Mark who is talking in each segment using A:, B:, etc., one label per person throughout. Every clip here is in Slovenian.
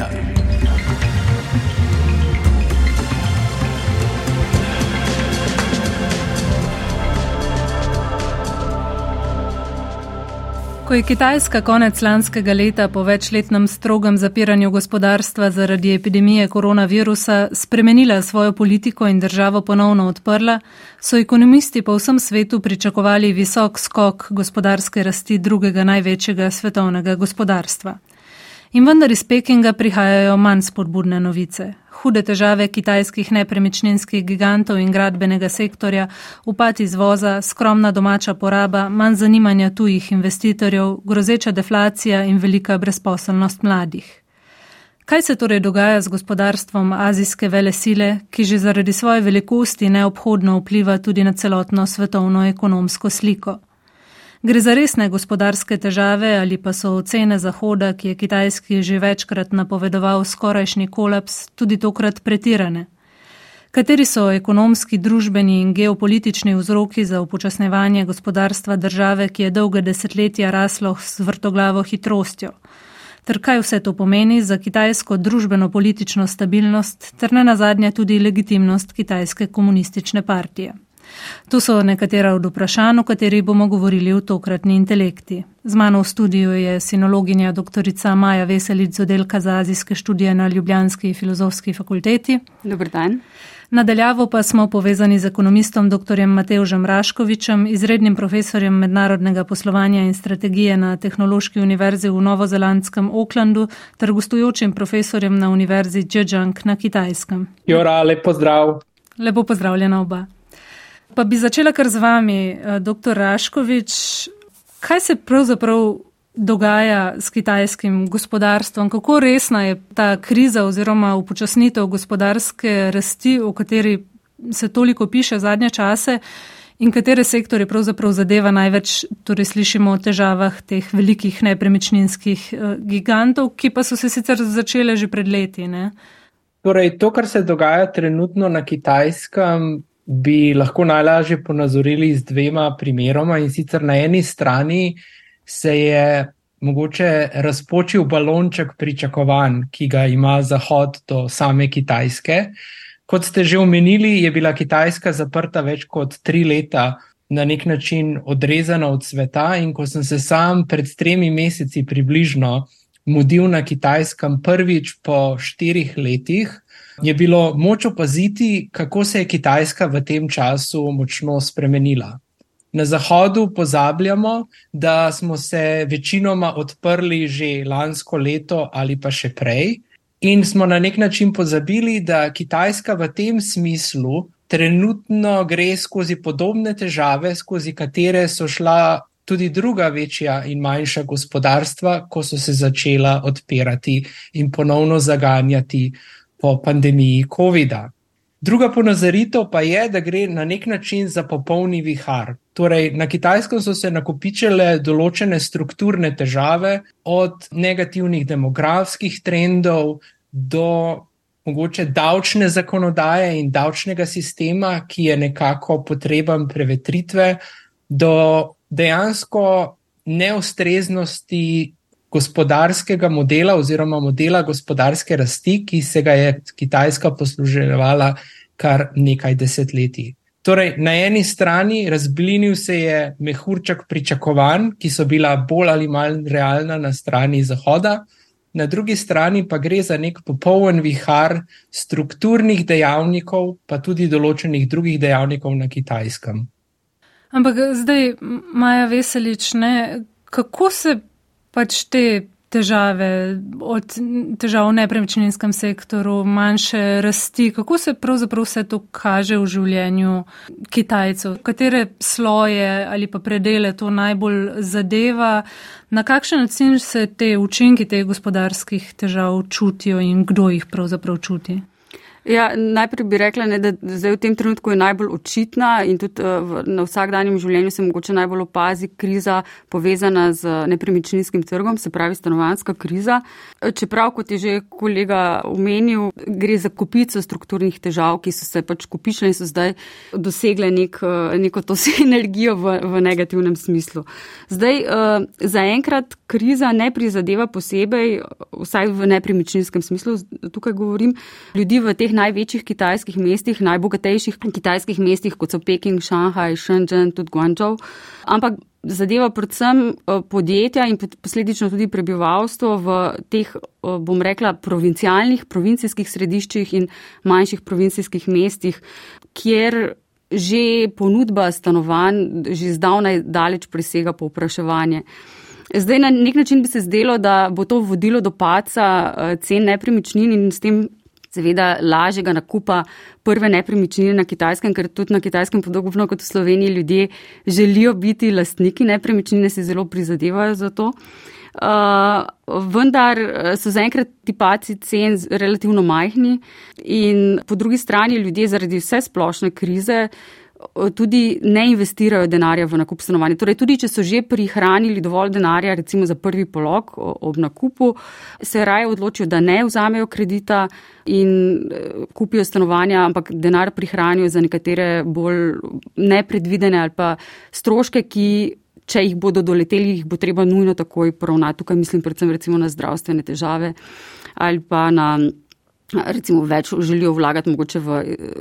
A: leta.
B: Ko je Kitajska konec lanskega leta po večletnem strogem zapiranju gospodarstva zaradi epidemije koronavirusa spremenila svojo politiko in državo ponovno odprla, so ekonomisti po vsem svetu pričakovali visok skok gospodarske rasti drugega največjega svetovnega gospodarstva. In vendar iz Pekinga prihajajo manj spodbudne novice. Hude težave kitajskih nepremičninskih gigantov in gradbenega sektorja, upad izvoza, skromna domača poraba, manj zanimanja tujih investitorjev, grozeča deflacija in velika brezposelnost mladih. Kaj se torej dogaja z gospodarstvom azijske vele sile, ki že zaradi svoje velikosti neobhodno vpliva tudi na celotno svetovno ekonomsko sliko? Gre za resne gospodarske težave ali pa so ocene Zahoda, ki je Kitajski že večkrat napovedoval skorajšnji kolaps, tudi tokrat pretirane? Kateri so ekonomski, družbeni in geopolitični vzroki za upočasnevanje gospodarstva države, ki je dolga desetletja raslo s vrtoglavo hitrostjo? Ter kaj vse to pomeni za kitajsko družbeno-politično stabilnost ter ne nazadnje tudi legitimnost kitajske komunistične partije? To so nekatera od vprašanj, o katerih bomo govorili v tokratni intelekti. Z mano v studiu je sinologinja dr. Maja Veselic z oddelka za azijske študije na Ljubljanski filozofski fakulteti.
C: Dobr dan.
B: Nadaljavo pa smo povezani z ekonomistom dr. Mateužem Raškovičem, izrednim profesorjem mednarodnega poslovanja in strategije na Tehnološki univerzi v Novozelandskem Oaklandu ter gostujočim profesorjem na Univerzi Zhejiang na Kitajskem.
D: Jora, lepo zdrav.
B: Lepo pozdravljena oba. Pa bi začela kar z vami, eh, dr. Raškovič. Kaj se pravzaprav dogaja s kitajskim gospodarstvom? Kako resna je ta kriza oziroma upočasnitev gospodarske rasti, o kateri se toliko piše zadnje čase in katere sektore pravzaprav zadeva največ? Torej slišimo o težavah teh velikih nepremičninskih eh, gigantov, ki pa so se sicer začele že pred leti. Ne?
D: Torej, to, kar se dogaja trenutno na kitajskem, bi lahko najlažje ponazorili z dvema primeroma. In sicer na eni strani se je mogoče razpočil balonček pričakovanj, ki ga ima Zahod do same Kitajske. Kot ste že omenili, je bila Kitajska zaprta več kot tri leta. Na nek način odrezana od sveta, in ko sem se sam pred tremi meseci približno mudil na Kitajskem prvič po štirih letih, je bilo moč opaziti, kako se je Kitajska v tem času močno spremenila. Na Zahodu pozabljamo, da smo se večinoma odprli že lansko leto ali pa še prej, in smo na nek način pozabili, da Kitajska v tem smislu trenutno gre skozi podobne težave, skozi katere so šla tudi druga večja in manjša gospodarstva, ko so se začela odpirati in ponovno zaganjati po pandemiji COVID-a. Druga ponazoritev pa je, da gre na nek način za popolni vihar. Torej, na kitajskem so se nakopičile določene strukturne težave, od negativnih demografskih trendov do mogoče davčne zakonodaje in davčnega sistema, ki je nekako potreben prevetritve, do dejansko neustreznosti gospodarskega modela oziroma modela gospodarske rasti, ki se ga je Kitajska posluževala kar nekaj desetletij. Torej, na eni strani razblinil se je mehurček pričakovanj, ki so bila bolj ali manj realna na strani Zahoda, na drugi strani pa gre za nek popoln vihar strukturnih dejavnikov, pa tudi določenih drugih dejavnikov na Kitajskem.
B: Ampak zdaj, Maja Veselič, ne, kako se pač te težave, od težav v nepremičninskem sektoru, manjše rasti, kako se pravzaprav vse to kaže v življenju Kitajcev, katere sloje ali pa predele to najbolj zadeva, na kakšen način se te učinki teh gospodarskih težav čutijo in kdo jih pravzaprav čuti.
A: Ja, najprej bi rekla, ne, da zdaj v tem trenutku je najbolj očitna in tudi uh, na vsakdanjem življenju se mogoče najbolj opazi kriza povezana z nepremičninskim trgom, se pravi stanovanska kriza. Čeprav, kot je že kolega omenil, gre za kupico strukturnih težav, ki so se pač kupičile in so zdaj dosegle nek, uh, neko to sinergijo v, v negativnem smislu. Zdaj, uh, zaenkrat kriza ne prizadeva posebej, vsaj v nepremičninskem smislu, tukaj govorim, ljudi v teh največjih kitajskih mestih, najbogatejših kitajskih mestih, kot so Peking, Šanghaj, Shenzhen, tudi Guangzhou. Ampak zadeva predvsem eh, podjetja in posledično tudi prebivalstvo v teh, eh, bom rekla, provincialnih, provincijskih središčih in manjših provincijskih mestih, kjer že ponudba stanovanj že zdavnaj daleč presega povpraševanje. Zdaj na nek način bi se zdelo, da bo to vodilo do paca eh, cen nepremičnin in s tem seveda lažjega nakupa prve nepremičnine na kitajskem, ker tudi na kitajskem podobno kot v Sloveniji ljudje želijo biti lastniki nepremičnine, se zelo prizadevajo za to. Uh, vendar uh, so zaenkrat ti paci cen relativno majhni in po drugi strani ljudje zaradi vse splošne krize uh, tudi ne investirajo denarja v nakup stanovanja. Torej, tudi če so že prihranili dovolj denarja, recimo za prvi polog ob nakupu, se raje odločijo, da ne vzamejo kredita in e, kupijo stanovanja, ampak denar prihranijo za nekatere bolj nepredvidene ali pa stroške, ki. Če jih bodo doleteli, jih bo treba nujno takoj poravnati. Tukaj mislim predvsem recimo na zdravstvene težave ali pa na recimo več želijo vlagati mogoče v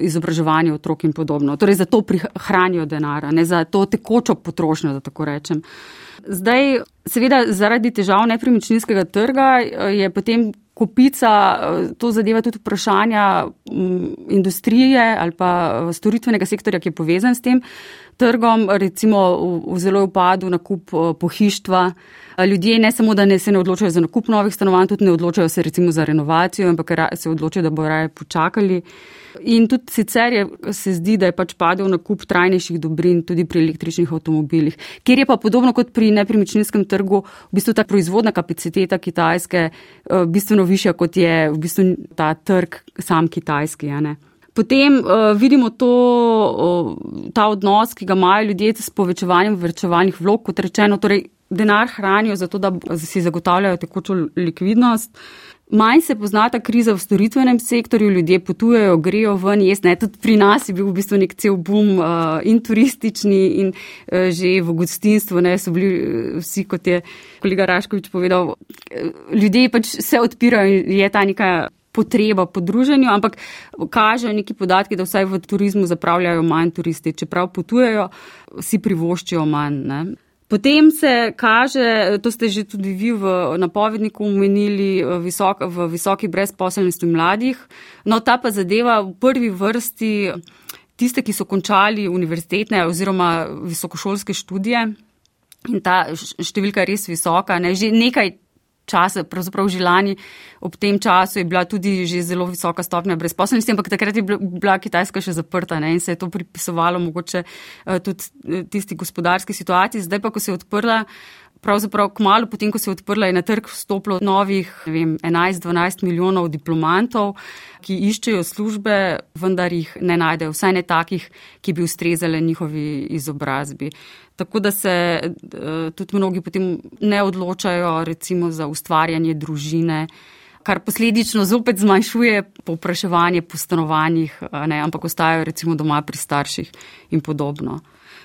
A: izobraževanje otrok in podobno. Torej za to prihranijo denar, ne za to tekočo potrošnjo, da tako rečem. Zdaj, seveda, zaradi težav nepremičninskega trga je potem kupica, to zadeva tudi vprašanja industrije ali pa storitvenega sektorja, ki je povezan s tem trgom, recimo v, v zelo upadu nakup pohištva. Ljudje ne samo, da ne se ne odločajo za nakup novih stanovanj, tudi ne odločajo se recimo za renovacijo, ampak se odločajo, da bo raje počakali. In tudi sicer je, se zdi, da je pač padel nakup trajnejših dobrin tudi pri električnih avtomobilih, kjer je pa podobno kot pri nepremičninskem trgu, v bistvu ta proizvodna kapaciteta Kitajske bistveno višja, kot je v bistvu ta trg sam kitajski. Potem uh, vidimo to, uh, ta odnos, ki ga imajo ljudje s povečevanjem vrčevalnih vlog, kot rečeno, torej denar hranijo zato, da si zagotavljajo tekočo likvidnost. Manj se pozna ta kriza v storitvenem sektorju, ljudje potujejo, grejo ven, jaz ne, tudi pri nas je bil v bistvu nek cel boom uh, in turistični in uh, že v gostinstvu, ne, so bili vsi, kot je kolega Raškovič povedal, ljudje pač se odpirajo in je ta neka potreba po druženju, ampak kažejo neki podatki, da vsaj v turizmu zapravljajo manj turisti, čeprav potujejo, si privoščijo manj. Ne. Potem se kaže, to ste že tudi vi v napovedniku omenili, visok, v visoki brezposelnosti mladih. No, ta pa zadeva v prvi vrsti tiste, ki so končali univerzitetne oziroma visokošolske študije. In ta številka je res visoka. Ne? Že nekaj časa, pravzaprav že lani ob tem času je bila tudi že zelo visoka stopnja brezposobnosti, ampak takrat je bila Kitajska še zaprta ne? in se je to pripisovalo mogoče eh, tudi eh, tisti gospodarski situaciji. Zdaj pa, ko se je odprla, pravzaprav kmalo potem, ko se je odprla, je na trg vstopilo novih 11-12 milijonov diplomantov, ki iščejo službe, vendar jih ne najdejo, vsaj ne takih, ki bi ustrezale njihovi izobrazbi. Tako da se eh, tudi mnogi potem ne odločajo recimo za ustvarjanje družine, kar posledično zopet zmanjšuje povpraševanje po stanovanjih, ne, ampak ostajajo recimo doma pri starših in podobno.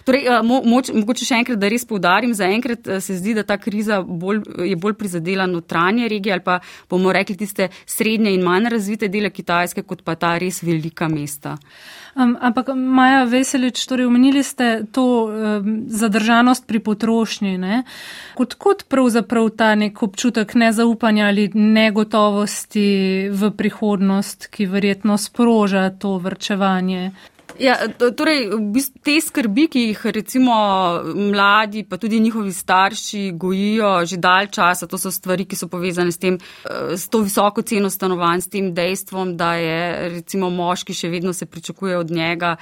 A: Torej, eh, mo, moč, mogoče še enkrat, da res povdarim, zaenkrat eh, se zdi, da ta kriza bolj, je bolj prizadela notranje regije ali pa bomo rekli tiste srednje in manj razvite dele Kitajske, kot pa ta res velika mesta.
B: Um, ampak, Maja Veselič, torej omenili ste to um, zadržanost pri potrošnji. Kot, kot pravzaprav ta nek občutek nezaupanja ali negotovosti v prihodnost, ki verjetno sproža to vrčevanje?
A: Ja, torej, te skrbi, ki jih recimo mladi, pa tudi njihovi starši gojijo že dalj časa, to so stvari, ki so povezane s, tem, eh, s to visoko ceno stanovanj, s tem dejstvom, da je recimo moški še vedno se pričakuje od njega,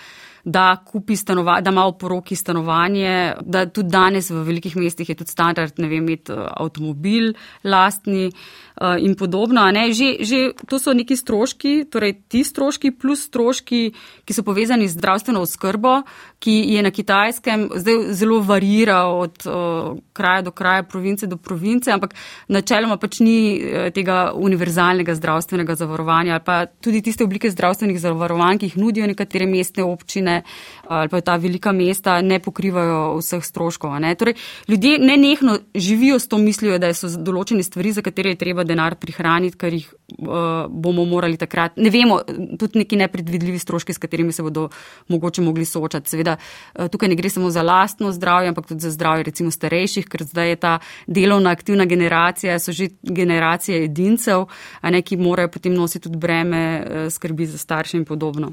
A: da kupi stanovanje, da ima v poroki stanovanje, da tudi danes v velikih mestih je tudi standard, ne vem, imeti eh, avtomobil lastni uh, in podobno. Že, že to so neki stroški, torej ti stroški plus stroški, ki so povezani z zdravstveno oskrbo, ki je na kitajskem zdaj zelo varira od uh, kraja do kraja, province do province, ampak načeloma pač ni uh, tega univerzalnega zdravstvenega zavarovanja ali pa tudi tiste oblike zdravstvenih zavarovanj, ki jih nudijo nekatere mestne občine ali pa ta velika mesta, ne pokrivajo vseh stroškov. Ne? Torej, ljudje ne nehno živijo s to mislijo, da so določene stvari, za katere je treba denar prihraniti, ker jih uh, bomo morali takrat. Ne vemo, tudi neki nepredvidljivi stroški, s katerimi se bodo mogoče mogli soočati. Seveda, uh, tukaj ne gre samo za lastno zdravje, ampak tudi za zdravje recimo starejših, ker zdaj je ta delovna aktivna generacija, so že generacije edincev, a ne ki morajo potem nositi tudi breme uh, skrbi za starše in podobno.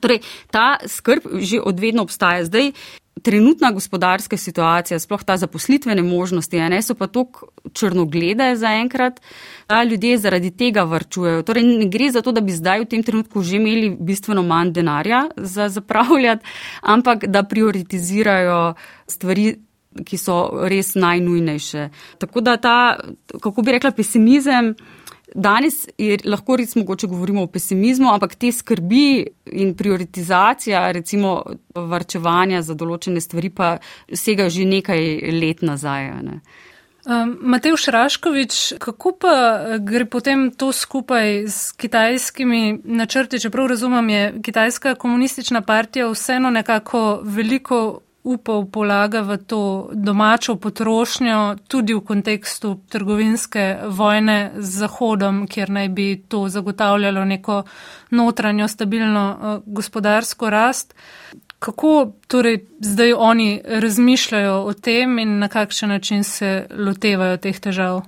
A: Torej, ta skrb že odvedno obstaja. Zdaj, trenutna gospodarska situacija, sploh ta zaposlitvene možnosti, ne, so pa tako črnoglede zaenkrat, da ljudje zaradi tega vrčujejo. Torej, ne gre za to, da bi zdaj v tem trenutku že imeli bistveno manj denarja za zapravljati, ampak da prioritizirajo stvari ki so res najnujnejše. Tako da ta, kako bi rekla, pesimizem, Danes je lahko res mogoče govorimo o pesimizmu, ampak te skrbi in prioritizacija, recimo varčevanja za določene stvari, pa sega že nekaj let nazaj. Ne.
B: Um, Matej Šraškovič, kako pa gre potem to skupaj s kitajskimi načrti, čeprav razumem, je kitajska komunistična partija vseeno nekako veliko upov polaga v to domačo potrošnjo, tudi v kontekstu trgovinske vojne z Zahodom, kjer naj bi to zagotavljalo neko notranjo stabilno uh, gospodarsko rast. Kako torej zdaj oni razmišljajo o tem in na kakšen način se lotevajo teh težav?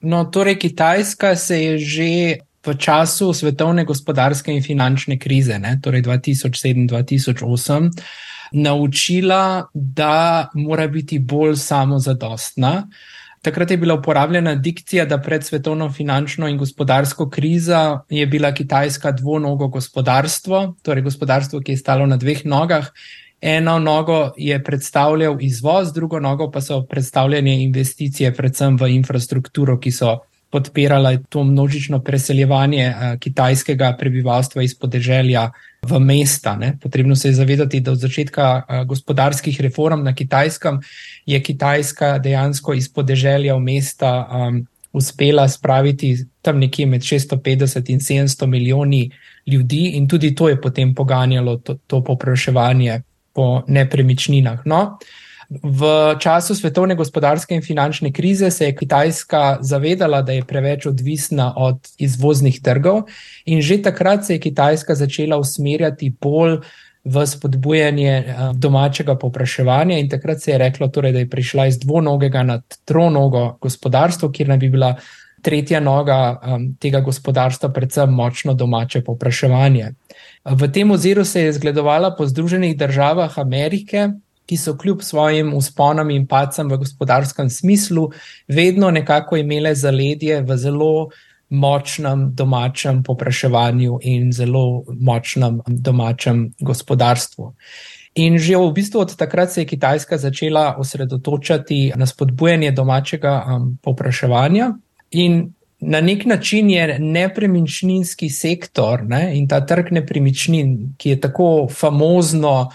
D: No, torej Kitajska se je že v času svetovne gospodarske in finančne krize, ne, torej 2007-2008, naučila, da mora biti bolj samozadostna. Takrat je bila uporabljena dikcija, da pred svetovno finančno in gospodarsko krizo je bila Kitajska dvonogo gospodarstvo, torej gospodarstvo, ki je stalo na dveh nogah. Eno nogo je predstavljal izvoz, drugo nogo pa so predstavljene investicije, predvsem v infrastrukturo, ki so podpirala to množično preseljevanje eh, kitajskega prebivalstva iz podeželja v mesta. Ne. Potrebno se je zavedati, da od začetka eh, gospodarskih reform na kitajskem je Kitajska dejansko iz podeželja v mesta um, uspela spraviti tam nekje med 650 in 700 milijoni ljudi, in tudi to je potem poganjalo to, to popraševanje po nepremičninah. No, uh, V času svetovne gospodarske in finančne krize se je Kitajska zavedala, da je preveč odvisna od izvoznih trgov, in že takrat se je Kitajska začela usmerjati bolj v spodbujanje eh, domačega popraševanja. In takrat se je reklo, torej, da je prišla iz dvonogega na tronogo gospodarstvo, kjer naj bi bila tretja noga um, tega gospodarstva, predvsem močno domače popraševanje. V tem oziru se je zgledovala po Združenih državah Amerike ki so kljub svojim usponom in pacem v gospodarskem smislu vedno nekako imele zaledje v zelo močnem domačem popraševanju in zelo močnem domačem gospodarstvu. In že v bistvu od takrat se je Kitajska začela osredotočati na spodbujanje domačega um, popraševanja. In na nek način je nepremičninski sektor ne, in ta trg nepremičnin, ki je tako famozno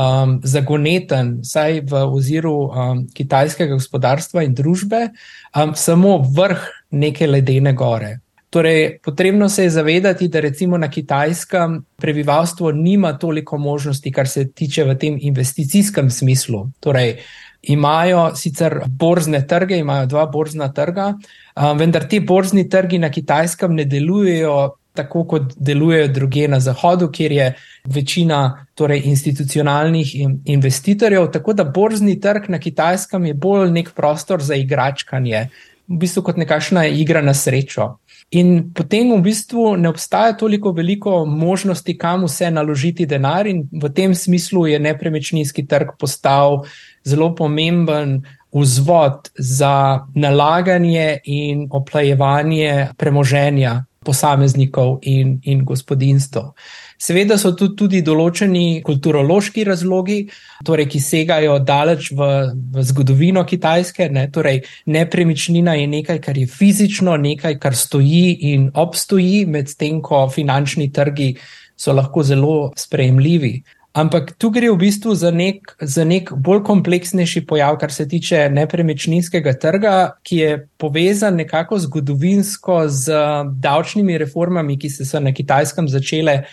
D: um, zagoneten, saj v oziru um, kitajskega gospodarstva in družbe, um, samo vrh neke ledene gore. Torej, potrebno se je zavedati, da recimo na kitajskem prebivalstvo nima toliko možnosti, kar se tiče v tem investicijskem smislu. Torej, imajo sicer borzne trge, imajo dva borzna trga, um, vendar ti borzni trgi na kitajskem ne delujejo tako kot delujejo druge na Zahodu, kjer je večina torej, institucionalnih investitorjev. Tako da borzni trg na kitajskem je bolj nek prostor za igračkanje, v bistvu kot nekakšna igra na srečo. In potem v bistvu ne obstaja toliko veliko možnosti, kam vse naložiti denar, in v tem smislu je nepremičninski trg postal zelo pomemben. Vzvod za nalaganje in oplajevanje premoženja posameznikov in, in gospodinstv. Seveda so tu tudi določeni kulturološki razlogi, torej, ki segajo daleč v, v zgodovino Kitajske. Ne? Torej, nepremičnina je nekaj, kar je fizično, nekaj, kar stoji in obstoji, medtem ko finančni trgi so lahko zelo sprejemljivi. Ampak tu gre v bistvu za nek, za nek bolj kompleksnejši pojav, kar se tiče nepremičninskega trga, ki je povezan nekako zgodovinsko z davčnimi reformami, ki so se na kitajskem začele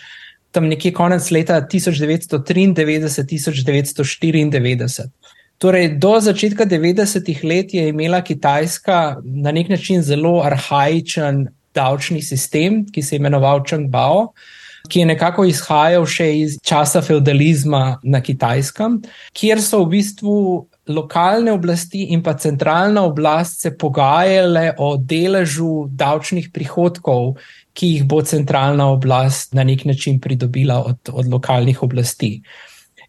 D: tam nekje konec leta 1993-1994. Torej, do začetka 90-ih let je imela Kitajska na nek način zelo arhajičen davčni sistem, ki se je imenoval Čengbao ki je nekako izhajal še iz časa feudalizma na Kitajskem, kjer so v bistvu lokalne oblasti in pa centralna oblast se pogajale o deležu davčnih prihodkov, ki jih bo centralna oblast na nek način pridobila od, od lokalnih oblasti.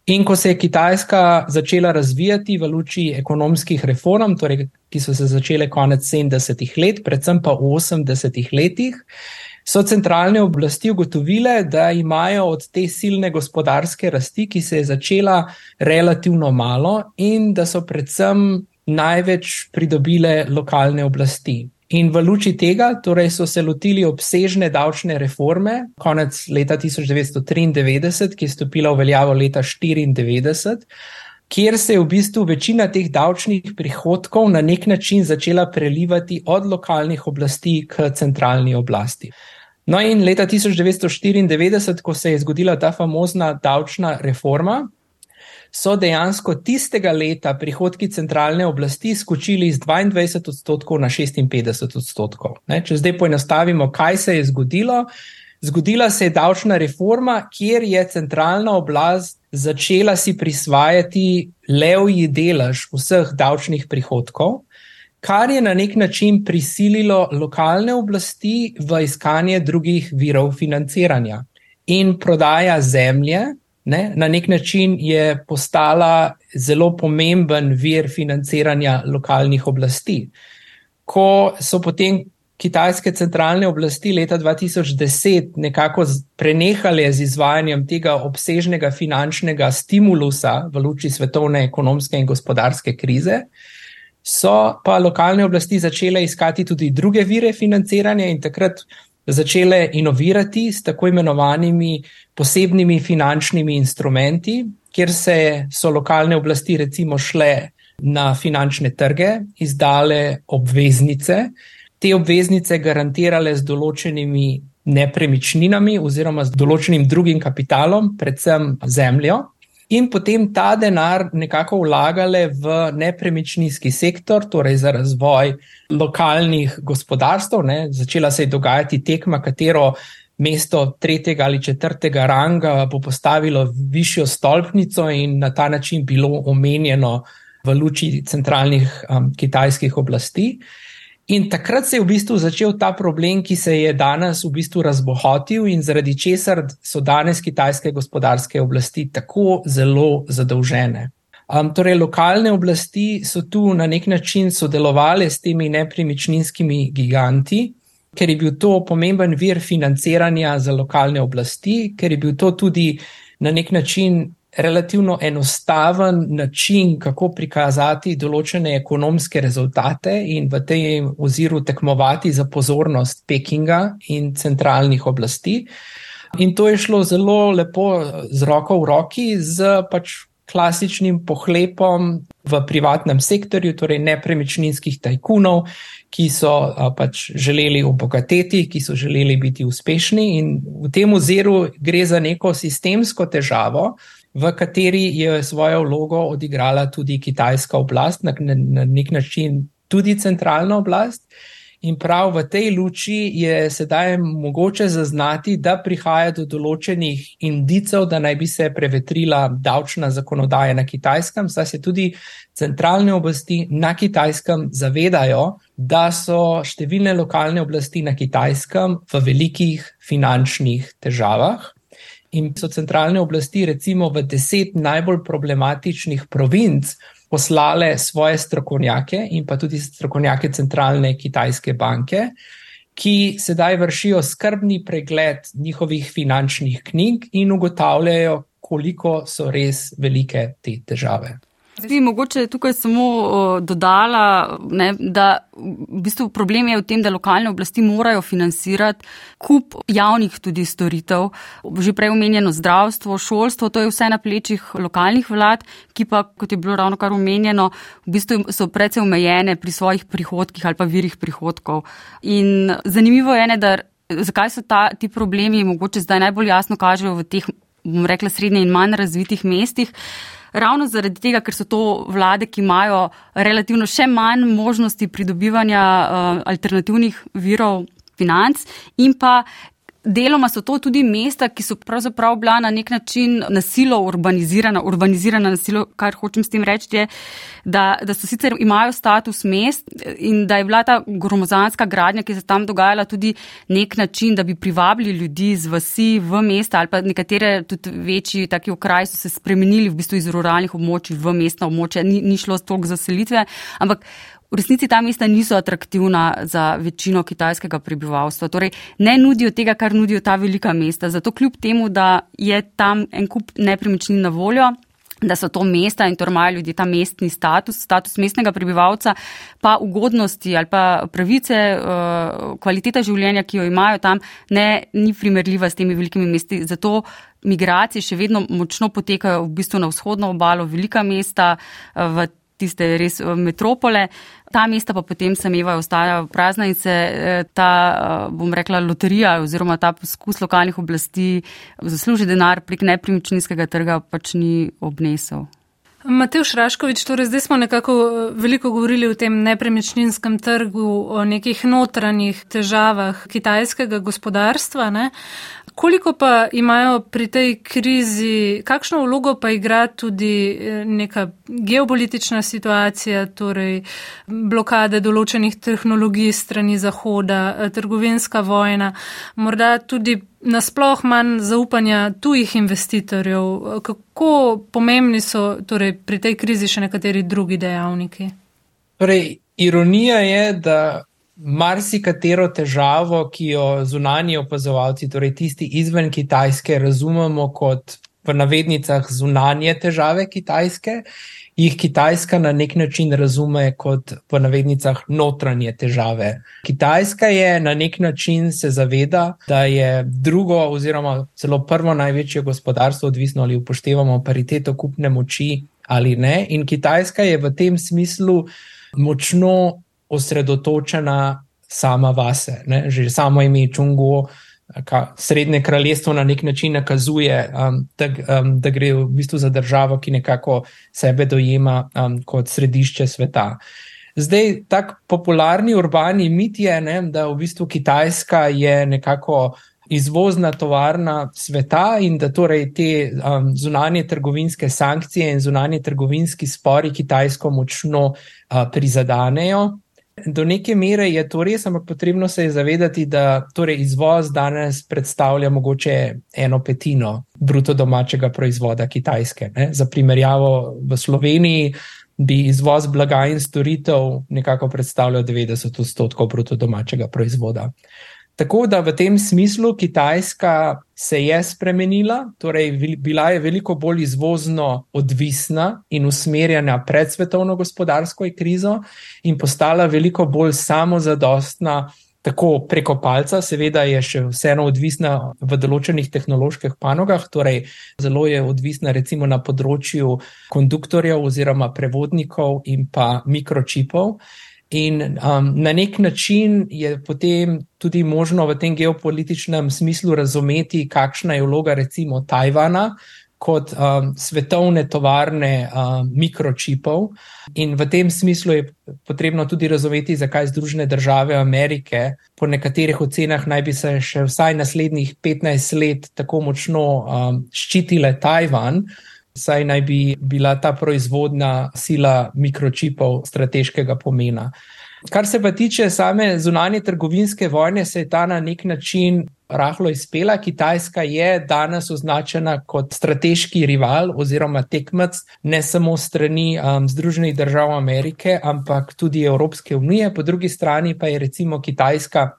D: In ko se je Kitajska začela razvijati v luči ekonomskih reform, torej, ki so se začele konec 70-ih let, predvsem pa v 80-ih letih, so centralne oblasti ugotovile, da imajo od te silne gospodarske rasti, ki se je začela relativno malo, in da so predvsem največ pridobile lokalne oblasti. In v luči tega torej so se lotili obsežne davčne reforme konec leta 1993, ki je stopila v veljavo leta 1994. Kjer se je v bistvu večina teh davčnih prihodkov na nek način začela prelivati od lokalnih oblasti k centralni oblasti. No, in leta 1994, ko se je zgodila ta famozna davčna reforma, so dejansko tistega leta prihodki centralne oblasti skočili iz 22 odstotkov na 56 odstotkov. Ne, če zdaj poenostavimo, kaj se je zgodilo. Zgodila se je davčna reforma, kjer je centralna oblast začela si prisvajati levji delež vseh davčnih prihodkov kar je na nek način prisililo lokalne oblasti v iskanje drugih virov financiranja. In prodaja zemlje ne, na nek način je postala zelo pomemben vir financiranja lokalnih oblasti. Ko so potem kitajske centralne oblasti leta 2010 nekako prenehale z izvajanjem tega obsežnega finančnega stimulusa v luči svetovne ekonomske in gospodarske krize, so pa lokalne oblasti začele iskati tudi druge vire financiranja in takrat začele inovirati s tako imenovanimi posebnimi finančnimi instrumenti, kjer se so lokalne oblasti recimo šle na finančne trge, izdale obveznice, te obveznice garantirale z določenimi nepremičninami oziroma z določenim drugim kapitalom, predvsem zemljo in potem ta denar nekako vlagale v nepremičninski sektor, torej za razvoj lokalnih gospodarstv. Ne. Začela se je dogajati tekma, katero mesto tretjega ali četrtega ranga bo postavilo višjo stolpnico in na ta način bilo omenjeno v luči centralnih um, kitajskih oblasti. In takrat se je v bistvu začel ta problem, ki se je danes v bistvu razbohotil in zaradi česar so danes kitajske gospodarske oblasti tako zelo zadolžene. Um, torej, lokalne oblasti so tu na nek način sodelovali s temi nepremičninskimi giganti, ker je bil to pomemben vir financiranja za lokalne oblasti, ker je bil to tudi na nek način relativno enostaven način, kako prikazati določene ekonomske rezultate in v tem oziru tekmovati za pozornost Pekinga in centralnih oblasti. In to je šlo zelo lepo z roko v roki, z pač klasičnim pohlepom v privatnem sektorju, torej nepremičninskih tajkunov, ki so pač želeli obogateti, ki so želeli biti uspešni. In v tem oziru gre za neko sistemsko težavo, v kateri je svojo vlogo odigrala tudi kitajska oblast, na, na nek način tudi centralna oblast. In prav v tej luči je sedaj mogoče zaznati, da prihaja do določenih indicov, da naj bi se prevetrila davčna zakonodaja na kitajskem, saj se tudi centralne oblasti na kitajskem zavedajo, da so številne lokalne oblasti na kitajskem v velikih finančnih težavah in so centralne oblasti, recimo v deset najbolj problematičnih provinc, poslale svoje strokovnjake in pa tudi strokovnjake centralne kitajske banke, ki sedaj vršijo skrbni pregled njihovih finančnih knjig in ugotavljajo, koliko so res velike te težave.
A: Bi mogoče tukaj samo dodala, ne, da v bistvu problem je v tem, da lokalne oblasti morajo financirati kup javnih tudi storitev, že prej omenjeno zdravstvo, šolstvo, to je vse na plečih lokalnih vlad, ki pa, kot je bilo ravno kar omenjeno, v bistvu so precej omejene pri svojih prihodkih ali pa virih prihodkov. In zanimivo je, ne, da zakaj so ta, ti problemi mogoče zdaj najbolj jasno kažejo v teh, bom rekla, srednje in manj razvitih mestih ravno zaradi tega, ker so to vlade, ki imajo relativno še manj možnosti pridobivanja uh, alternativnih virov financ in pa Deloma so to tudi mesta, ki so pravzaprav bila na nek način nasilo urbanizirana, urbanizirana nasilo, kar hočem s tem reči, je, da, da so sicer imajo status mest in da je bila ta gromozanska gradnja, ki se tam dogajala, tudi nek način, da bi privabili ljudi z vasi v mesta ali pa nekatere tudi večji taki okraji so se spremenili v bistvu iz ruralnih območij v mestna območja, ni, ni šlo toliko za selitve, ampak V resnici ta mesta niso atraktivna za večino kitajskega prebivalstva, torej ne nudijo tega, kar nudijo ta velika mesta. Zato kljub temu, da je tam en kup nepremičnin na voljo, da so to mesta in torej imajo ljudje ta mestni status, status mestnega prebivalca, pa ugodnosti ali pa pravice, eh, kvaliteta življenja, ki jo imajo tam, ne, ni primerljiva s temi velikimi mesti. Zato migracije še vedno močno potekajo v bistvu na vzhodno obalo, velika mesta, eh, v tiste res eh, metropole. Ta mesta pa potem samevajo, ostajajo prazna in se eh, ta, eh, bom rekla, loterija oziroma ta poskus lokalnih oblasti zasluži denar prek nepremičninskega trga pač ni obnesel.
B: Matej Šraškovič, torej zdaj smo nekako veliko govorili o tem nepremičninskem trgu, o nekih notranjih težavah kitajskega gospodarstva. Ne? Koliko pa imajo pri tej krizi, kakšno vlogo pa igra tudi eh, neka geopolitična situacija, torej blokade določenih tehnologij strani Zahoda, eh, trgovinska vojna, morda tudi nasploh manj zaupanja tujih investitorjev. Kako pomembni so torej, pri tej krizi še nekateri drugi dejavniki?
D: Torej, ironija je, da marsikatero težavo, ki jo zunanji opazovalci, torej tisti izven Kitajske, razumemo kot v navednicah zunanje težave Kitajske, jih Kitajska na nek način razume kot v navednicah notranje težave. Kitajska je na nek način se zaveda, da je drugo oziroma celo prvo največje gospodarstvo, odvisno ali upoštevamo pariteto kupne moči ali ne. In Kitajska je v tem smislu močno osredotočena sama vase. Ne? Že samo ime Čungu, srednje kraljestvo na nek način nakazuje, um, da, um, da gre v bistvu za državo, ki nekako sebe dojema um, kot središče sveta. Zdaj, tak popularni urbani mit je, ne, da v bistvu Kitajska je nekako izvozna tovarna sveta in da torej te um, zunanje trgovinske sankcije in zunanje trgovinski spori Kitajsko močno uh, prizadanejo. Do neke mere je to res, ampak potrebno se je zavedati, da torej izvoz danes predstavlja mogoče eno petino bruto domačega proizvoda Kitajske. Ne? Za primerjavo v Sloveniji bi izvoz blaga in storitev nekako predstavljal 90 odstotkov bruto domačega proizvoda. Tako da v tem smislu Kitajska se je spremenila, torej bila je veliko bolj izvozno odvisna in usmerjena pred svetovno gospodarsko krizo in postala veliko bolj samozadostna. Tako preko palca, seveda je še vseeno odvisna v določenih tehnoloških panogah, torej zelo je odvisna recimo na področju konduktorjev oziroma prevodnikov in pa mikročipov. In um, na nek način je potem tudi možno v tem geopolitičnem smislu razumeti, kakšna je vloga recimo Tajvana kot um, svetovne tovarne um, mikročipov. In v tem smislu je potrebno tudi razumeti, zakaj Združene države Amerike po nekaterih ocenah naj bi se še vsaj naslednjih 15 let tako močno um, ščitile Tajvan saj naj bi bila ta proizvodna sila mikročipov strateškega pomena. Kar se pa tiče same zunanje trgovinske vojne, se je ta na nek način rahlo izpela. Kitajska je danes označena kot strateški rival oziroma tekmec ne samo strani um, Združenih držav Amerike, ampak tudi Evropske unije. Po drugi strani pa je recimo Kitajska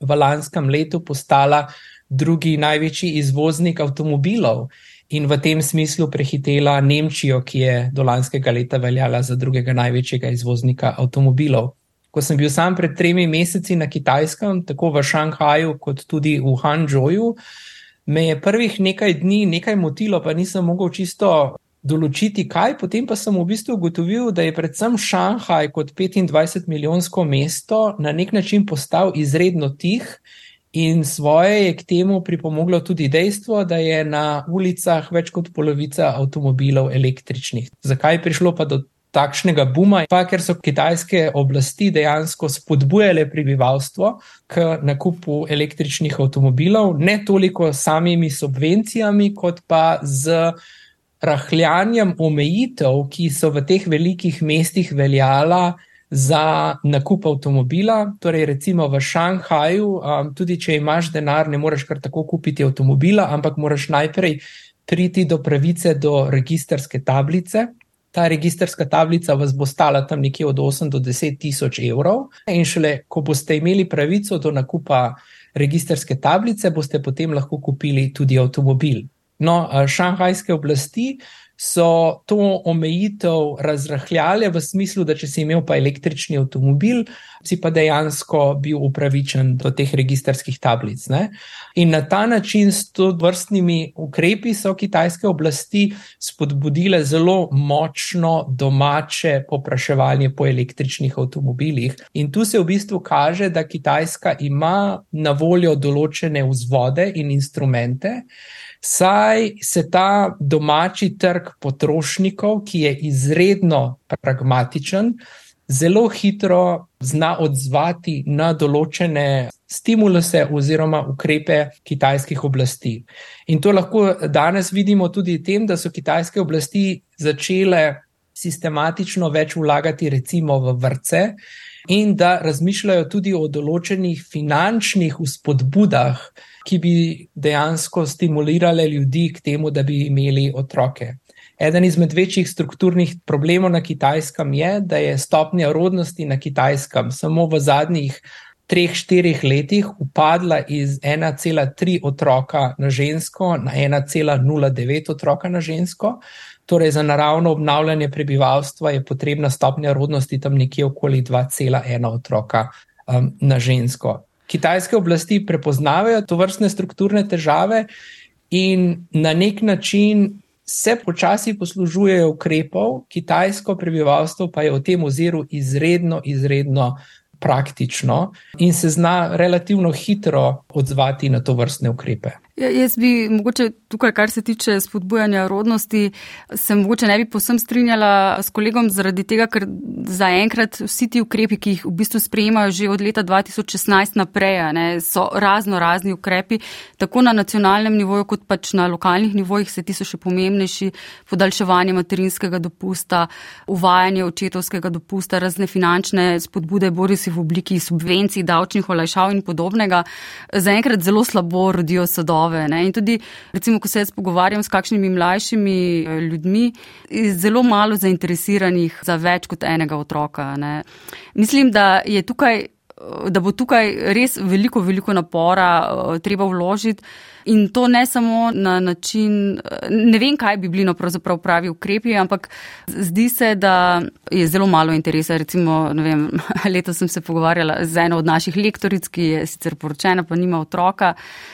D: v lanskem letu postala drugi največji izvoznik avtomobilov in v tem smislu prehitela Nemčijo, ki je do lanskega leta veljala za drugega največjega izvoznika avtomobilov. Ko sem bil sam pred tremi meseci na Kitajskem, tako v Šanghaju, kot tudi v Hanžoju, me je prvih nekaj dni nekaj motilo, pa nisem mogel čisto določiti, kaj. Potem pa sem v bistvu ugotovil, da je predvsem Šanghaj kot 25 milijonsko mesto na nek način postal izredno tih In svoje je k temu pripomoglo tudi dejstvo, da je na ulicah več kot polovica avtomobilov električnih. Zakaj je prišlo pa do takšnega buma? Pa ker so kitajske oblasti dejansko spodbujale prebivalstvo k nakupu električnih avtomobilov, ne toliko samimi subvencijami, kot pa z rahljanjem omejitev, ki so v teh velikih mestih veljala za nakup avtomobila. Torej, recimo v Šanghaju, um, tudi če imaš denar, ne moreš kar tako kupiti avtomobila, ampak moraš najprej priti do pravice do registerske tablice. Ta registerska tablica vas bo stala tam nekje od 8 do 10 tisoč evrov, in šele ko boste imeli pravico do nakupa registerske tablice, boste potem lahko kupili tudi avtomobil. No, šanghajske oblasti so to omejitev razrahljale v smislu, da če si imel pa električni avtomobil, si pa dejansko bil upravičen do teh registerskih tablic. Ne? In na ta način s to vrstnimi ukrepi so kitajske oblasti spodbudile zelo močno domače popraševanje po električnih avtomobilih. In tu se v bistvu kaže, da Kitajska ima na voljo določene vzvode in instrumente, saj se ta domači trg potrošnikov, ki je izredno pragmatičen, zelo hitro zna odzvati na določene stimuluse oziroma ukrepe kitajskih oblasti. In to lahko danes vidimo tudi v tem, da so kitajske oblasti začele sistematično več vlagati recimo v vrce. In da razmišljajo tudi o določenih finančnih vzpodbudah, ki bi dejansko stimulirale ljudi k temu, da bi imeli otroke. Eden izmed večjih strukturnih problemov na kitajskem je, da je stopnja rodnosti na kitajskem samo v zadnjih treh, štirih letih upadla iz 1,3 otroka na žensko na 1,09 otroka na žensko. Torej, za naravno obnavljanje prebivalstva je potrebna stopnja rodnosti tam nekje okoli 2,1 otroka um, na žensko kitajske oblasti prepoznavajo to vrstne strukturne težave in na nek način se počasi poslužujejo ukrepov, kitajsko prebivalstvo pa je v tem oziru izredno, izredno praktično in se zna relativno hitro odzvati na to vrstne ukrepe.
A: Ja, jaz bi mogoče tukaj, kar se tiče spodbujanja rodnosti, se mogoče ne bi posem strinjala s kolegom zaradi tega, ker zaenkrat vsi ti ukrepi, ki jih v bistvu sprejemajo že od leta 2016 naprej, ne, so razno razni ukrepi, tako na nacionalnem nivoju, kot pač na lokalnih nivojih, se ti so še pomembnejši, podaljševanje materinskega dopusta, uvajanje očetovskega dopusta, razne finančne spodbude, bori si v obliki subvencij, davčnih olajšav in podobnega, zaenkrat zelo slabo rodijo sodobno nove. Ne? In tudi, recimo, ko se jaz pogovarjam s kakšnimi mlajšimi eh, ljudmi, je zelo malo zainteresiranih za več kot enega otroka. Ne? Mislim, da je tukaj. Da bo tukaj res veliko, veliko napora uh, treba vložiti. In to ne samo na način, ne vem, kaj bi bili no pravzaprav pravi ukrepi, ampak zdi se, da je zelo malo interesa. Recimo, ne vem, leto sem se pogovarjala z eno od naših lektoric, ki je sicer poročena, pa nima otroka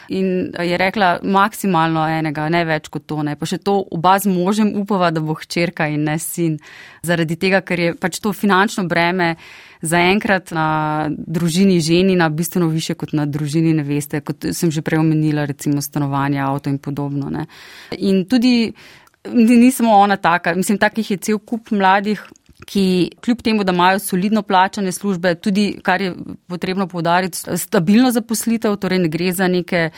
A: in je rekla maksimalno enega, ne več kot to. Ne. Pa še to oba z možem upava, da bo hčerka in ne sin. Zaradi tega, ker je pač to finančno breme zaenkrat na družini ženina bistveno više kot na družini neveste, kot sem že prej omenila, recimo stanovanje, avto in podobno. Ne. In tudi nismo ona taka, mislim, takih je cel kup mladih ki kljub temu, da imajo solidno plačane službe, tudi, kar je potrebno povdariti, stabilno zaposlitev, torej ne gre za neke,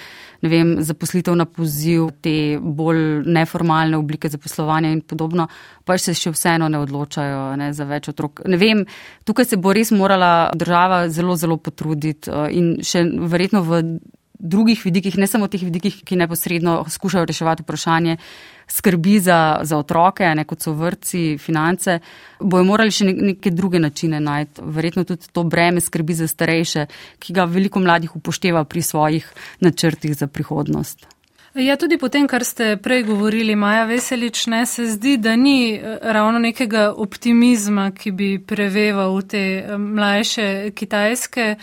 A: ne vem, zaposlitev na poziv, te bolj neformalne oblike zaposlovanja in podobno, pa se še vseeno ne odločajo ne, za več otrok. Ne vem, tukaj se bo res morala država zelo, zelo potruditi eh, in še verjetno v drugih vidikih, ne samo teh vidikih, ki neposredno skušajo reševati vprašanje skrbi za, za otroke, ne kot so vrci, finance, bojo morali še neke druge načine najti. Verjetno tudi to breme skrbi za starejše, ki ga veliko mladih upošteva pri svojih načrtih za prihodnost.
B: Ja, tudi po tem, kar ste prej govorili, Maja Veselič, ne, se zdi, da ni eh, ravno nekega optimizma, ki bi preveval v te eh, mlajše kitajske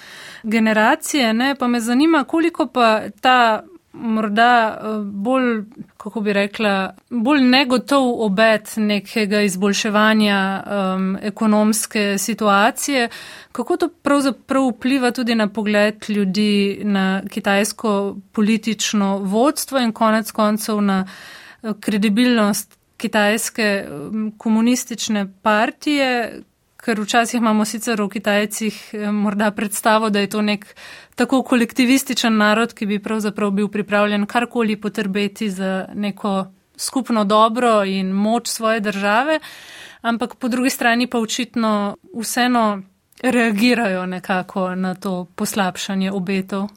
B: generacije. Ne, pa me zanima, koliko pa ta morda eh, bolj, kako bi rekla, bolj negotov obet nekega izboljševanja um, ekonomske situacije. Kako to pravzaprav vpliva tudi na pogled ljudi na kitajsko politično vodstvo in konec koncev na eh, kredibilnost kitajske komunistične partije, ker včasih imamo sicer v Kitajcih eh, morda predstavo, da je to nek tako kolektivističen narod, ki bi pravzaprav bil pripravljen karkoli potrbeti za neko skupno dobro in moč svoje države, ampak po drugi strani pa očitno vseeno reagirajo nekako na to poslabšanje obetov.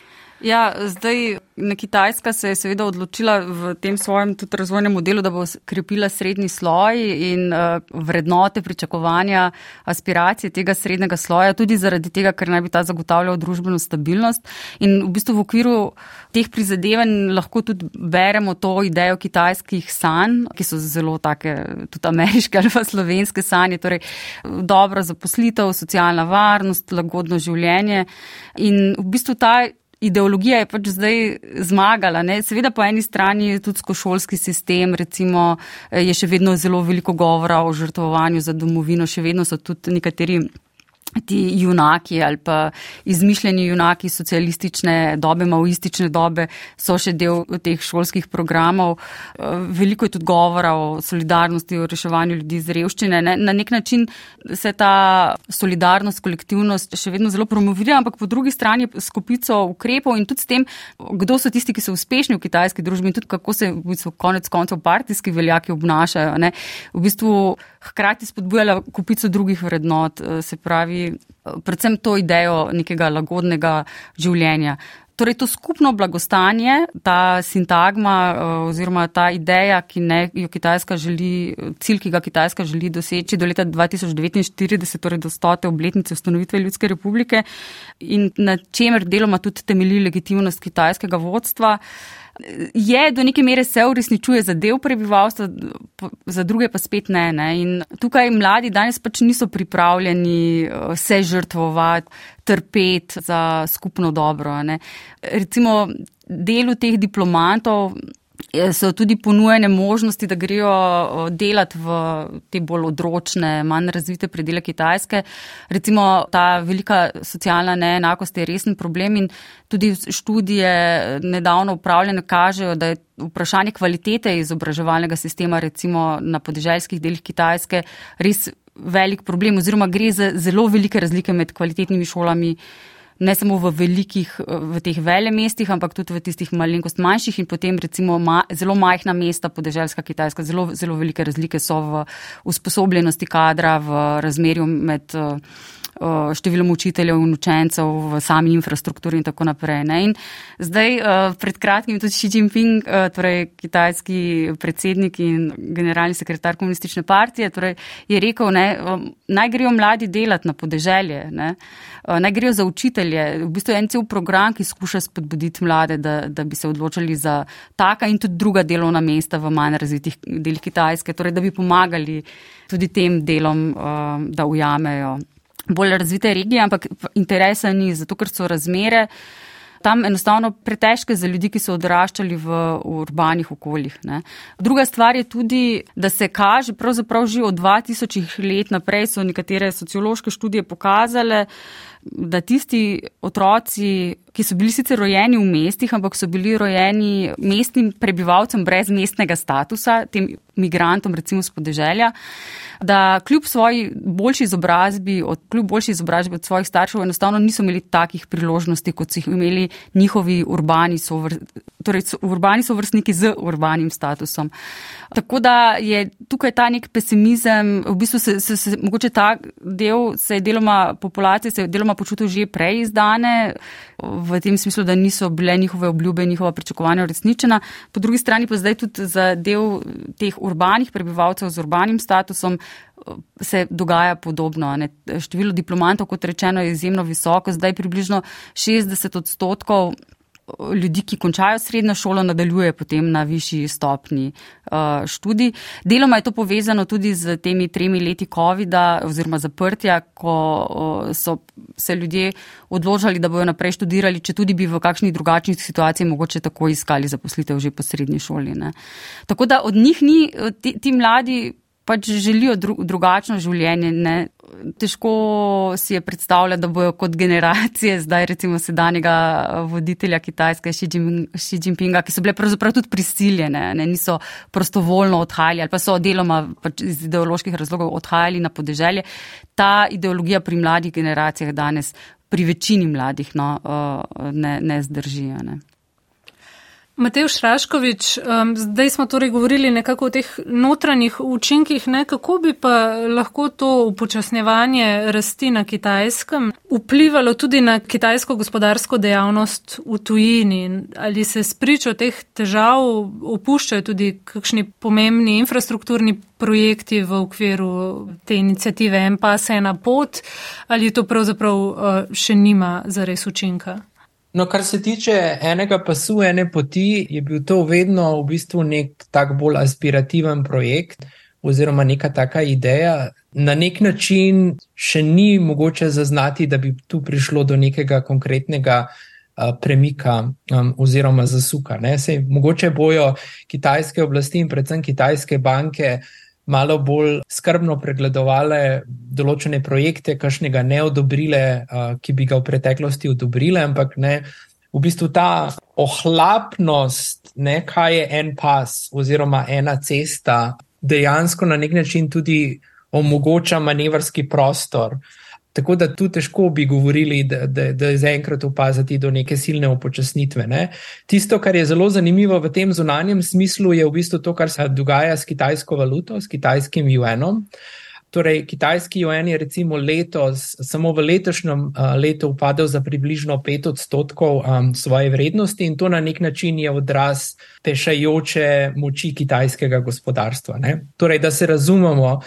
A: Ja, zdaj na Kitajska se je seveda odločila v tem svojem tudi razvojnem modelu, da bo krepila srednji sloj in uh, vrednote, pričakovanja, aspiracije tega srednjega sloja, tudi zaradi tega, ker naj bi ta zagotavljal družbeno stabilnost. In v bistvu v okviru teh prizadevanj lahko tudi beremo to idejo kitajskih sanj, ki so zelo take tudi ameriške ali pa slovenske sanje, torej dobro zaposlitev, socialna varnost, lagodno življenje. In v bistvu ta ideologija je pač zdaj zmagala. Ne? Seveda po eni strani tudi skošolski sistem, recimo, je še vedno zelo veliko govora o žrtvovanju za domovino, še vedno so tudi nekateri ti junaki ali pa izmišljeni junaki socialistične dobe, maoistične dobe so še del teh šolskih programov. Veliko je tudi govora o solidarnosti, o reševanju ljudi z revščine. Na nek način se ta solidarnost, kolektivnost še vedno zelo promovira, ampak po drugi strani skupico ukrepov in tudi s tem, kdo so tisti, ki so uspešni v kitajski družbi in tudi kako se v bistvu konec koncev partijski veljaki obnašajo. Ne. V bistvu hkrati spodbujala kupico drugih vrednot, se pravi predvsem to idejo nekega lagodnega življenja. Torej, to skupno blagostanje, ta sintagma eh, oziroma ta ideja, ki ne, jo Kitajska želi, cilj, ki ga Kitajska želi doseči do leta 2049, torej do stote obletnice ustanovitve Ljudske republike in na čemer deloma tudi temelji legitimnost kitajskega vodstva je do neke mere se uresničuje za del prebivalstva, za druge pa spet ne. ne. In tukaj mladi danes pač niso pripravljeni eh, se žrtvovati, trpeti za skupno dobro. Ne. Recimo delu teh diplomantov so tudi ponujene možnosti, da grejo delati v te bolj odročne, manj razvite predele Kitajske. Recimo ta velika socialna neenakost je resen problem in tudi študije nedavno upravljene kažejo, da je vprašanje kvalitete izobraževalnega sistema recimo na podeželskih delih Kitajske res velik problem oziroma gre za zelo velike razlike med kvalitetnimi šolami ne samo v velikih, v teh vele mestih, ampak tudi v tistih malenkost manjših in potem recimo ma, zelo majhna mesta, podeželska Kitajska, zelo, zelo velike razlike so v usposobljenosti kadra, v razmerju med. Uh, številom učiteljev in učencev v sami infrastrukturi in tako naprej. Ne? In zdaj, pred kratkim tudi Xi Jinping, torej kitajski predsednik in generalni sekretar komunistične partije, torej je rekel, ne, naj grejo mladi delati na podeželje, ne? naj grejo za učitelje. V bistvu je en cel program, ki skuša spodbuditi mlade, da, da bi se odločili za taka in tudi druga delovna mesta v manj razvitih delih Kitajske, torej da bi pomagali tudi tem delom, da ujamejo bolj razvite regije, ampak interesa ni, zato ker so razmere tam enostavno pretežke za ljudi, ki so odraščali v urbanih okoljih. Ne. Druga stvar je tudi, da se kaže, pravzaprav že od 2000 let naprej so nekatere sociološke študije pokazale, da tisti otroci, ki so bili sicer rojeni v mestih, ampak so bili rojeni mestnim prebivalcem brez mestnega statusa, tem migrantom recimo z podeželja, da kljub svoji boljši izobrazbi, od, kljub boljši izobrazbi od svojih staršev, enostavno niso imeli takih priložnosti, kot so jih imeli njihovi urbani sovr, torej urbani so vrstniki z urbanim statusom. Tako da je tukaj ta nek pesimizem, v bistvu se, se, se mogoče ta del se je deloma populacije, se je deloma počutil že prej izdane, v tem smislu, da niso bile njihove obljube, njihova pričakovanja uresničena. Po drugi strani pa zdaj tudi za del teh urbanih prebivalcev z urbanim statusom se dogaja podobno. Ne. Število diplomantov, kot rečeno, je izjemno visoko, zdaj približno 60 odstotkov ljudi, ki končajo srednjo šolo, nadaljuje potem na višji stopni uh, študij. Deloma je to povezano tudi z temi tremi leti COVID-a oziroma zaprtja, ko uh, so se ljudje odložali, da bojo naprej študirali, če tudi bi v kakšni drugačni situaciji mogoče tako iskali zaposlitev že po srednji šoli. Ne. Tako da od njih ni ti, ti mladi pač želijo dru, drugačno življenje. Ne. Težko si je predstavljati, da bojo kot generacije, zdaj recimo sedanjega voditelja Kitajske, Xi Jinpinga, ki so bile pravzaprav tudi prisiljene, ne, niso prostovoljno odhajali ali pa so deloma pač iz ideoloških razlogov odhajali na podeželje. Ta ideologija pri mladih generacijah danes, pri večini mladih, no, ne, ne zdržijo. Ne.
B: Matej Šraškovič, um, zdaj smo torej govorili nekako o teh notranjih učinkih, ne, kako bi pa lahko to upočasnjevanje rasti na kitajskem vplivalo tudi na kitajsko gospodarsko dejavnost v tujini? Ali se spričo teh težav opuščajo tudi kakšni pomembni infrastrukturni projekti v okviru te inicijative En pas, ena pot, ali to pravzaprav uh, še nima zares učinka?
D: No, kar se tiče enega pasu, ene poti, je bil to vedno v bistvu nek tak bolj aspirativen projekt oziroma neka taka ideja. Na nek način še ni mogoče zaznati, da bi tu prišlo do nekega konkretnega uh, premika um, oziroma zasuka. Sej, mogoče bojo kitajske oblasti in predvsem kitajske banke uh, malo bolj skrbno pregledovale določene projekte, kakšnega ne odobrile, ki bi ga v preteklosti odobrile, ampak ne. V bistvu ta ohlapnost, ne, kaj je en pas oziroma ena cesta, dejansko na nek način tudi omogoča manevrski prostor uh, Tako da tu težko bi govorili, da, da, da je zaenkrat opaziti do neke silne upočasnitve. Ne. Tisto, kar je zelo zanimivo v tem zunanjem smislu, je v bistvu to, kar se dogaja s kitajsko valuto, s kitajskim juanom. Torej, kitajski juan je recimo letos, samo v letošnjem uh, letu upadel za približno 5 odstotkov um, svoje vrednosti in to na nek način je odraz pešajoče moči kitajskega gospodarstva. Ne. Torej, da se razumemo,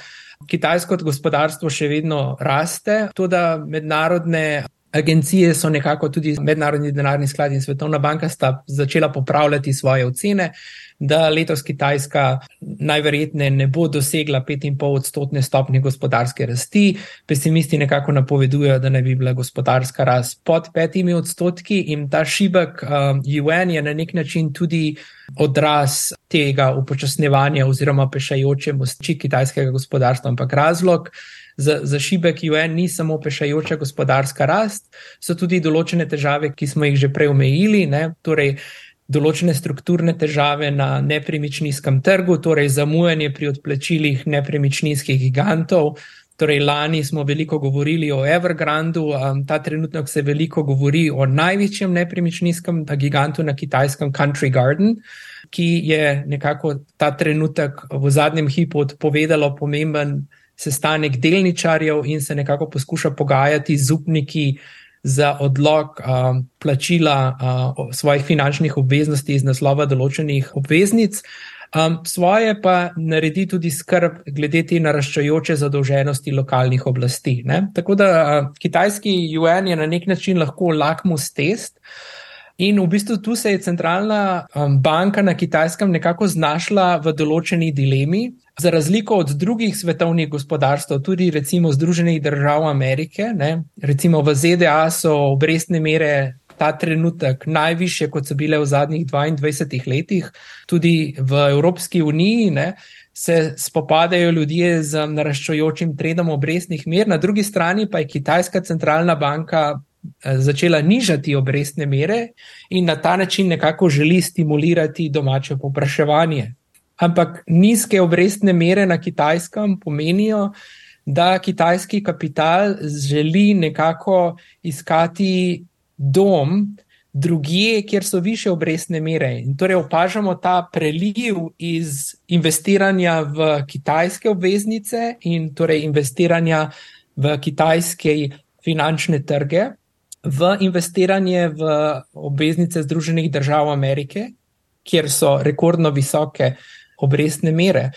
D: Kitajsko gospodarstvo še vedno raste, tudi mednarodne agencije so nekako tudi mednarodni denarni sklad in Svetovna banka sta začela popravljati svoje ocene, da letos Kitajska najverjetneje ne bo dosegla 5,5 odstotne stopnje gospodarske rasti. Pesimisti nekako napovedujejo, da naj bi bila gospodarska rast pod 5 odstotki in ta šibek um, UN je na nek način tudi odraz tega upočasnevanja oziroma pešajoče moči kitajskega gospodarstva, ampak razlog. Za, za šibek UN ni samo pešajoča gospodarska rast, so tudi določene težave, ki smo jih že prej omejili, ne? torej določene strukturne težave na nepremičninskem trgu, torej zamujanje pri odplačilih nepremičninskih gigantov. Torej, lani smo veliko govorili o Evergrandu, um, ta trenutek se veliko govori o največjem nepremičninskem gigantu na kitajskem Country Garden, ki je nekako ta trenutek v zadnjem hipu odpovedalo pomemben sestanek delničarjev in se nekako poskuša pogajati z upniki za odlog uh, plačila uh, svojih finančnih obveznosti iz naslova določenih obveznic. Um, svoje pa naredi tudi skrb glede te naraščajoče zadolženosti lokalnih oblasti. Ne? Tako da uh, kitajski UN je na nek način lahko lakmus test. In v bistvu tu se je centralna um, banka na kitajskem nekako znašla v določeni dilemi, Za razliko od drugih svetovnih gospodarstv, tudi recimo Združenih držav Amerike, ne, recimo v ZDA so obrestne mere ta trenutek najviše, kot so bile v zadnjih 22 letih, tudi v Evropski uniji ne, se spopadajo ljudje z naraščajočim trendom obrestnih mer, na drugi strani pa je Kitajska centralna banka začela nižati obrestne mere in na ta način nekako želi stimulirati domače popraševanje ampak nizke obrestne mere na kitajskem pomenijo, da kitajski kapital želi nekako iskati dom drugje, kjer so više obrestne mere. In torej opažamo ta preliv iz investiranja v kitajske obveznice in torej investiranja v kitajske finančne trge, v investiranje v obveznice Združenih držav Amerike, kjer so rekordno visoke obrestne mere.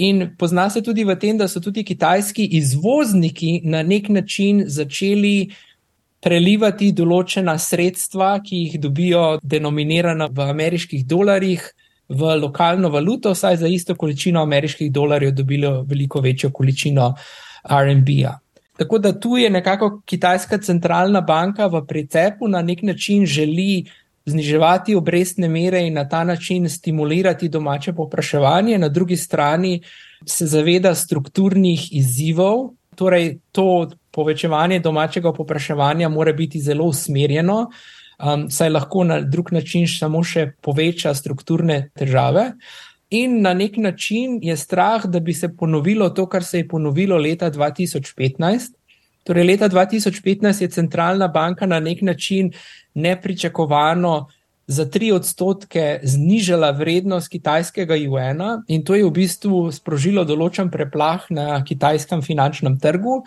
D: In pozna se tudi v tem, da so tudi kitajski izvozniki na nek način začeli prelivati določena sredstva, ki jih dobijo denominirana v ameriških dolarjih, v lokalno valuto, saj za isto količino ameriških dolarjev dobijo veliko večjo količino RMB-ja. Tako da tu je nekako Kitajska centralna banka v precepu na nek način želi zniževati obrestne mere in na ta način stimulirati domače popraševanje, na drugi strani se zaveda strukturnih izzivov, torej to povečevanje domačega popraševanja mora biti zelo usmerjeno, um, saj lahko na drug način samo še poveča strukturne težave. In na nek način je strah, da bi se ponovilo to, kar se je ponovilo leta 2015. Torej, leta 2015 je centralna banka na nek način nepričakovano za tri odstotke znižala vrednost kitajskega juana, in to je v bistvu sprožilo določen preplah na kitajskem finančnem trgu,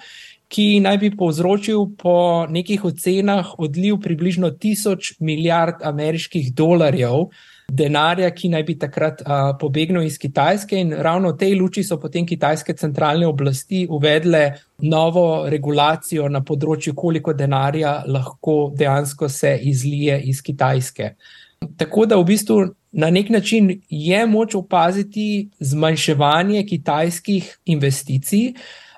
D: ki naj bi povzročil po nekih ocenah odliv približno tisoč milijard ameriških dolarjev denarja, ki naj bi takrat uh, pobegnil iz Kitajske. In ravno v tej luči so potem kitajske centralne oblasti uvedle novo regulacijo na področju, koliko denarja lahko dejansko se izlije iz Kitajske. Tako da v bistvu na nek način je moč opaziti zmanjševanje kitajskih investicij.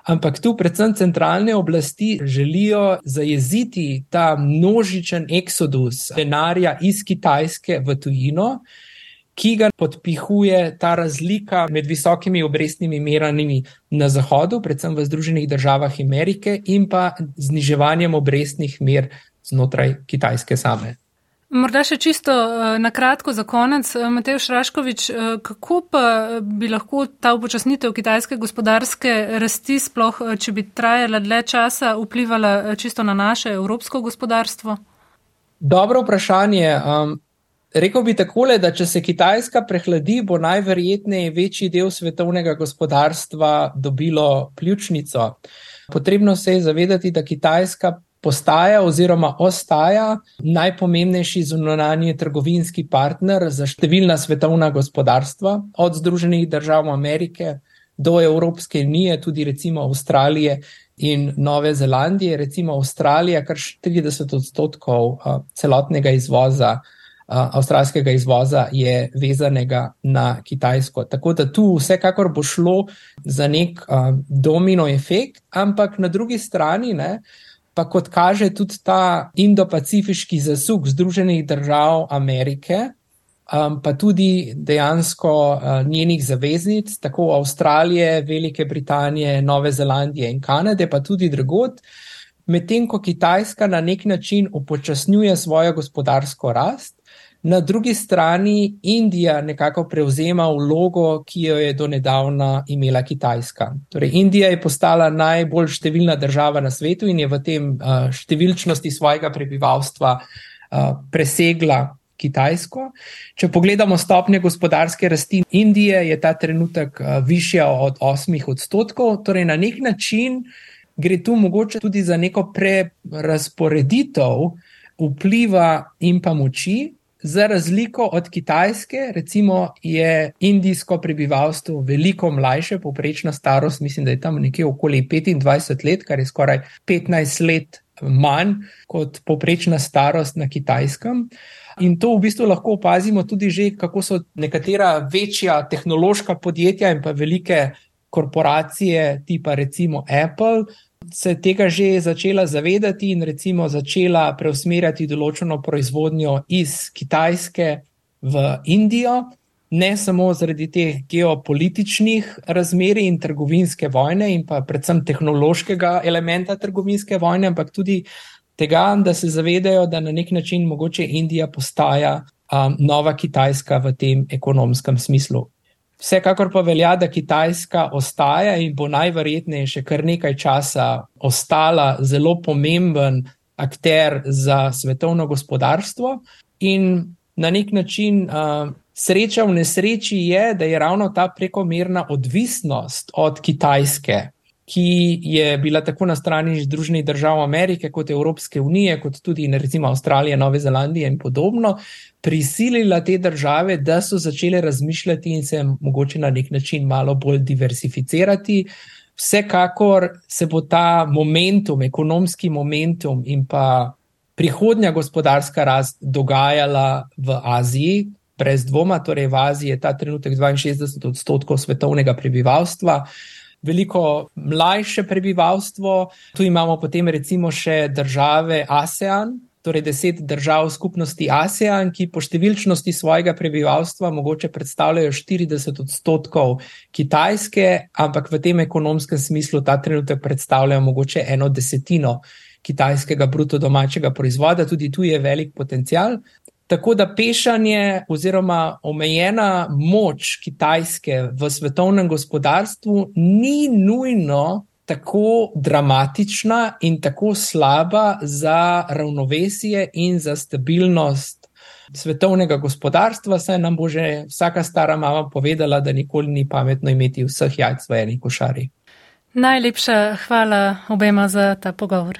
D: Ampak tu, predvsem centralne oblasti, želijo zajeziti ta množičen eksodus denarja iz Kitajske v tujino, ki ga podpihuje ta razlika med visokimi obrestnimi merami na Zahodu, predvsem v Združenih državah Amerike, in pa zniževanjem obrestnih mer znotraj Kitajske same.
B: Morda še čisto eh, na kratko za konec, eh, Matej Šraškovič, eh, kako pa bi lahko ta upočasnitev kitajske gospodarske rasti, sploh če bi trajala dlje časa, vplivala čisto na naše evropsko gospodarstvo?
D: Dobro vprašanje. Um, rekel bi takole, da če se Kitajska prehladi, bo najverjetneje večji del svetovnega gospodarstva dobilo pljučnico. Potrebno se je zavedati, da Kitajska postaja oziroma ostaja najpomembnejši zunanji trgovinski partner za številna svetovna gospodarstva, od Združenih držav Amerike do Evropske unije, tudi recimo Avstralije in Nove Zelandije. Recimo Avstralija, kar 30 odstotkov celotnega izvoza. Avstralskega izvoza je vezanega na Kitajsko. Tako da tu vsekakor bo šlo za nek domino efekt, ampak na drugi strani, ne, uh, pa kot kaže tudi ta indo-pacifiški zasuk Združenih držav Amerike, um, pa tudi dejansko uh, njenih zaveznic, tako Avstralije, Velike Britanije, Nove Zelandije in Kanade, pa tudi drugot, medtem ko Kitajska na nek način upočasnjuje svojo gospodarsko rast. Na drugi strani Indija nekako prevzema vlogo, ki jo je do nedavna imela Kitajska. Torej, Indija je postala najbolj številna država na svetu in je v tem uh, številčnosti svojega prebivalstva uh, presegla Kitajsko. Če pogledamo stopnje gospodarske rasti Indije, je ta trenutek uh, višja od 8 odstotkov. Torej, na nek način gre tu mogoče tudi za neko prerasporeditev vpliva in pa moči. Za razliko od Kitajske, recimo, je indijsko prebivalstvo veliko mlajše, povprečna starost, mislim, da je tam nekje okoli 25 let, kar je skoraj 15 let manj kot povprečna starost na Kitajskem. In to v bistvu lahko opazimo tudi že, kako so nekatera večja tehnološka podjetja in pa velike korporacije, tipa recimo Apple, se tega že začela zavedati in recimo začela preusmerjati določeno proizvodnjo iz Kitajske v Indijo, ne samo zaradi teh geopolitičnih razmer in trgovinske vojne, in pa predvsem tehnološkega elementa trgovinske vojne, ampak tudi tega, da se zavedajo, da na nek način mogoče Indija postaja um, nova Kitajska v tem ekonomskem smislu. Vsekakor pa velja, da Kitajska ostaja in bo najverjetneje še kar nekaj časa ostala zelo pomemben akter za svetovno gospodarstvo. In na nek način uh, sreča v nesreči je, da je ravno ta prekomerna odvisnost od Kitajske, ki je bila tako na strani Združenih držav Amerike, kot Evropske unije, kot tudi recimo Avstralije, Nove Zelandije in podobno, prisilila te države, da so začele razmišljati in se mogoče na nek način malo bolj diversificirati. Vsekakor se bo ta momentum, ekonomski momentum in pa prihodnja gospodarska rast dogajala v Aziji, brez dvoma, torej v Aziji je ta trenutek 62 odstotkov svetovnega prebivalstva veliko mlajše prebivalstvo. Tu imamo potem recimo še države ASEAN, torej deset držav skupnosti ASEAN, ki po številčnosti svojega prebivalstva mogoče predstavljajo 40 odstotkov Kitajske, ampak v tem ekonomskem smislu ta trenutek predstavljajo mogoče eno desetino. Kitajskega bruto domačega proizvoda, tudi tu je velik potencial. Tako da pešanje oziroma omejena moč Kitajske v svetovnem gospodarstvu ni nujno tako dramatična in tako slaba za ravnovesje in za stabilnost svetovnega gospodarstva, saj nam bo že vsaka stara mama povedala, da nikoli ni pametno imeti vseh jajc v eni košari.
B: Najlepša hvala obema za ta pogovor.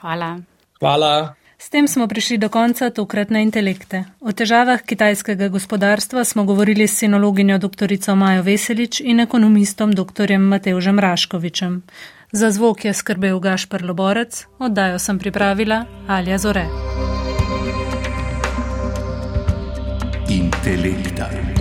A: Hvala.
D: Hvala.
B: S tem smo prišli do konca tokratne intelekte. O težavah kitajskega gospodarstva smo govorili s sinologinjo dr. Majo Veselič in ekonomistom dr. Mateužem Raškovičem. Za zvok je skrbel Gašpr Loborec, oddajo sem pripravila Alja Zore. Intelekta.